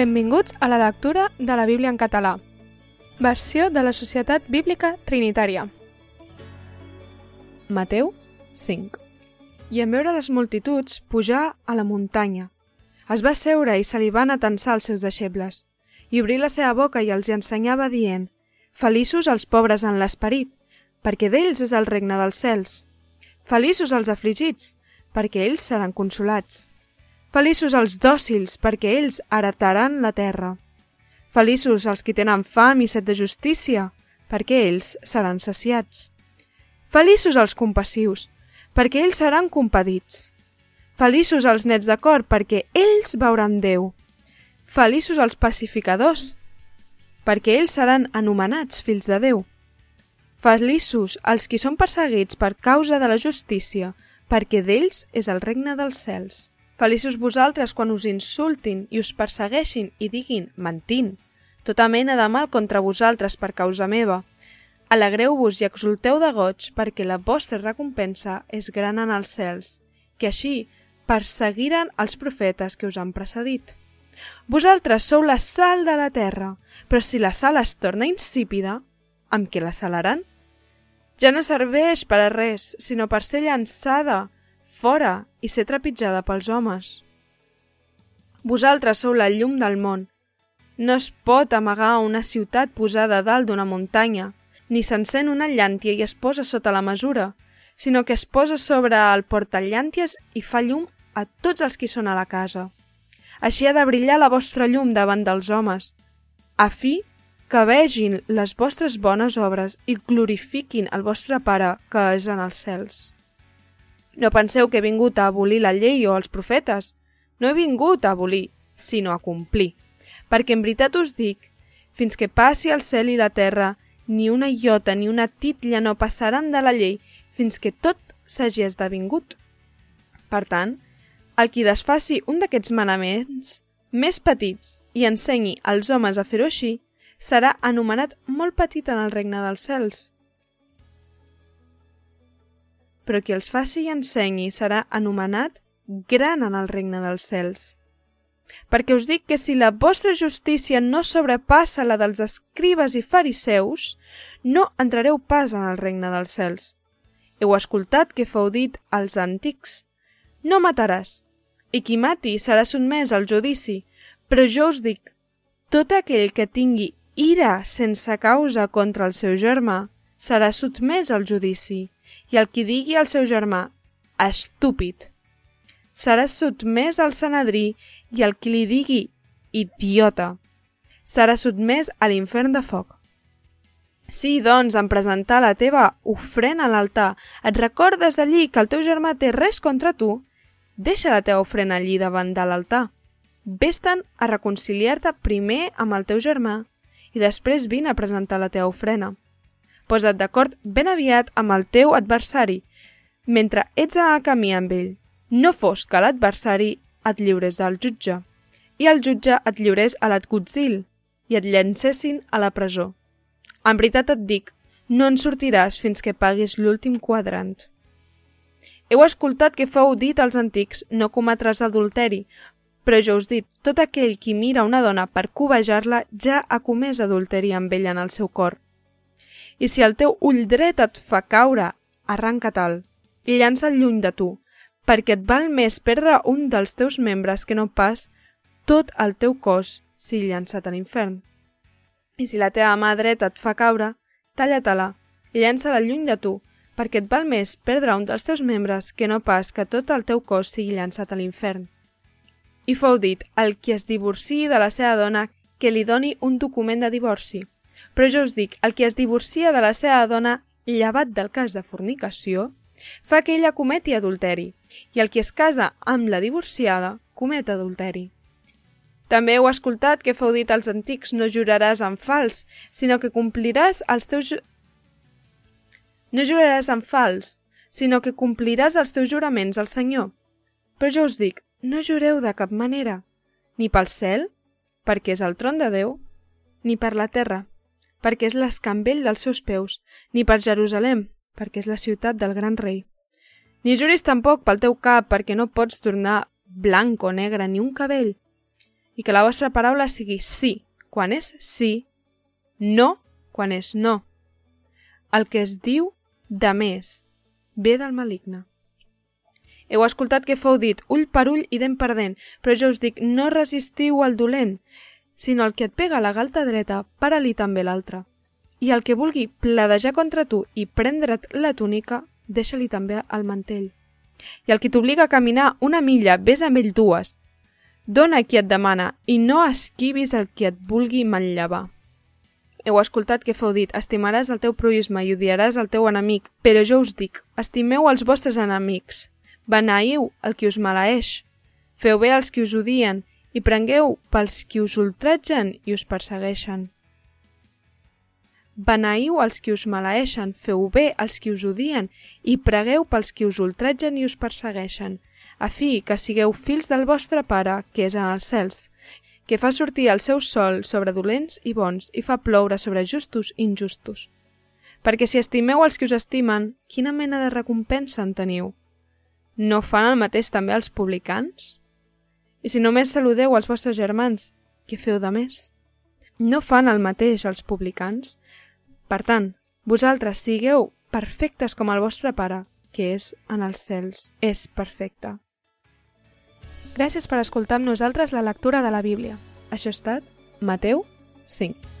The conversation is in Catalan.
Benvinguts a la lectura de la Bíblia en català. Versió de la Societat Bíblica Trinitària. Mateu 5 I en veure les multituds pujar a la muntanya. Es va seure i se li van atensar els seus deixebles. I obrir la seva boca i els hi ensenyava dient Feliços els pobres en l'esperit, perquè d'ells és el regne dels cels. Feliços els afligits, perquè ells seran consolats. Feliços els dòcils, perquè ells heretaran la terra. Feliços els qui tenen fam i set de justícia, perquè ells seran saciats. Feliços els compassius, perquè ells seran compadits. Feliços els nets de cor, perquè ells veuran Déu. Feliços els pacificadors, perquè ells seran anomenats fills de Déu. Feliços els qui són perseguits per causa de la justícia, perquè d'ells és el regne dels cels. Feliços vosaltres quan us insultin i us persegueixin i diguin, mentint, tota mena de mal contra vosaltres per causa meva. Alegreu-vos i exulteu de goig perquè la vostra recompensa és gran en els cels, que així perseguiren els profetes que us han precedit. Vosaltres sou la sal de la terra, però si la sal es torna insípida, amb què la salaran? Ja no serveix per a res, sinó per ser llançada fora i ser trepitjada pels homes. Vosaltres sou la llum del món. No es pot amagar una ciutat posada dalt d'una muntanya, ni s'encén una llàntia i es posa sota la mesura, sinó que es posa sobre el portallànties i fa llum a tots els qui són a la casa. Així ha de brillar la vostra llum davant dels homes, a fi que vegin les vostres bones obres i glorifiquin el vostre Pare que és en els cels. No penseu que he vingut a abolir la llei o els profetes. No he vingut a abolir, sinó a complir. Perquè en veritat us dic, fins que passi el cel i la terra, ni una iota ni una titlla no passaran de la llei fins que tot s'hagi esdevingut. Per tant, el qui desfaci un d'aquests manaments més petits i ensenyi als homes a fer-ho així, serà anomenat molt petit en el regne dels cels. Però qui els faci i ensenyi serà anomenat gran en el regne dels cels. Perquè us dic que si la vostra justícia no sobrepassa la dels escribes i fariseus, no entrareu pas en el regne dels cels. Heu escoltat que fou dit als antics, no mataràs, i qui mati serà sotmès al judici, però jo us dic, tot aquell que tingui ira sense causa contra el seu germà serà sotmès al judici, i el qui digui al seu germà, estúpid, serà sotmès al senedrí i el qui li digui, idiota, serà sotmès a l'infern de foc. Si, doncs, en presentar la teva ofrena a l'altar et recordes allí que el teu germà té res contra tu, deixa la teva ofrena allí davant de l'altar. Vés-te'n a reconciliar-te primer amb el teu germà i després vine a presentar la teva ofrena. Posa't d'acord ben aviat amb el teu adversari, mentre ets en el camí amb ell. No fos que l'adversari et lliurés al jutge, i el jutge et lliurés a l'adgutzil i et llancessin a la presó. En veritat et dic, no en sortiràs fins que paguis l'últim quadrant. Heu escoltat que fou dit als antics no cometràs adulteri, però jo us dic, tot aquell qui mira una dona per covejar-la ja ha comès adulteri amb ella en el seu cor. I si el teu ull dret et fa caure, arranca-te'l i llança'l lluny de tu, perquè et val més perdre un dels teus membres que no pas tot el teu cos si llançat a l'infern. I si la teva mà dreta et fa caure, talla-te-la i llança-la lluny de tu, perquè et val més perdre un dels teus membres que no pas que tot el teu cos sigui llançat a l'infern. I fou dit el qui es divorciï de la seva dona que li doni un document de divorci. Però jo us dic, el qui es divorcia de la seva dona llevat del cas de fornicació, fa que ella cometi adulteri, i el qui es casa amb la divorciada comet adulteri. També heu escoltat que fou dit als antics no juraràs en fals, sinó que compliràs els teus... No juraràs en fals, sinó que compliràs els teus juraments al Senyor. Però jo us dic, no jureu de cap manera, ni pel cel, perquè és el tron de Déu, ni per la terra, perquè és l'escambell dels seus peus, ni per Jerusalem, perquè és la ciutat del gran rei. Ni juris tampoc pel teu cap, perquè no pots tornar blanc o negre ni un cabell. i que la vostra paraula sigui sí quan és sí, no quan és no. El que es diu de més ve del maligne. Heu escoltat que fou dit ull per ull i dent per dent, però jo us dic, no resistiu al dolent, sinó el que et pega la galta dreta, para-li també l'altra. I el que vulgui pladejar contra tu i prendre't la túnica, deixa-li també el mantell. I el que t'obliga a caminar una milla, vés amb ell dues. Dona qui et demana i no esquivis el que et vulgui manllevar. Heu escoltat que fou dit, estimaràs el teu proisme i odiaràs el teu enemic, però jo us dic, estimeu els vostres enemics, Beneïu el qui us maleeix, feu bé als qui us odien i prengueu pels qui us ultratgen i us persegueixen. Beneïu els qui us maleeixen, feu bé als qui us odien i pregueu pels qui us ultratgen i us persegueixen, a fi que sigueu fills del vostre Pare, que és en els cels, que fa sortir el seu sol sobre dolents i bons i fa ploure sobre justos i injustos. Perquè si estimeu els que us estimen, quina mena de recompensa en teniu? no fan el mateix també els publicans? I si només saludeu als vostres germans, què feu de més? No fan el mateix els publicans? Per tant, vosaltres sigueu perfectes com el vostre Pare, que és en els cels, és perfecte. Gràcies per escoltar amb nosaltres la lectura de la Bíblia. Això ha estat Mateu 5.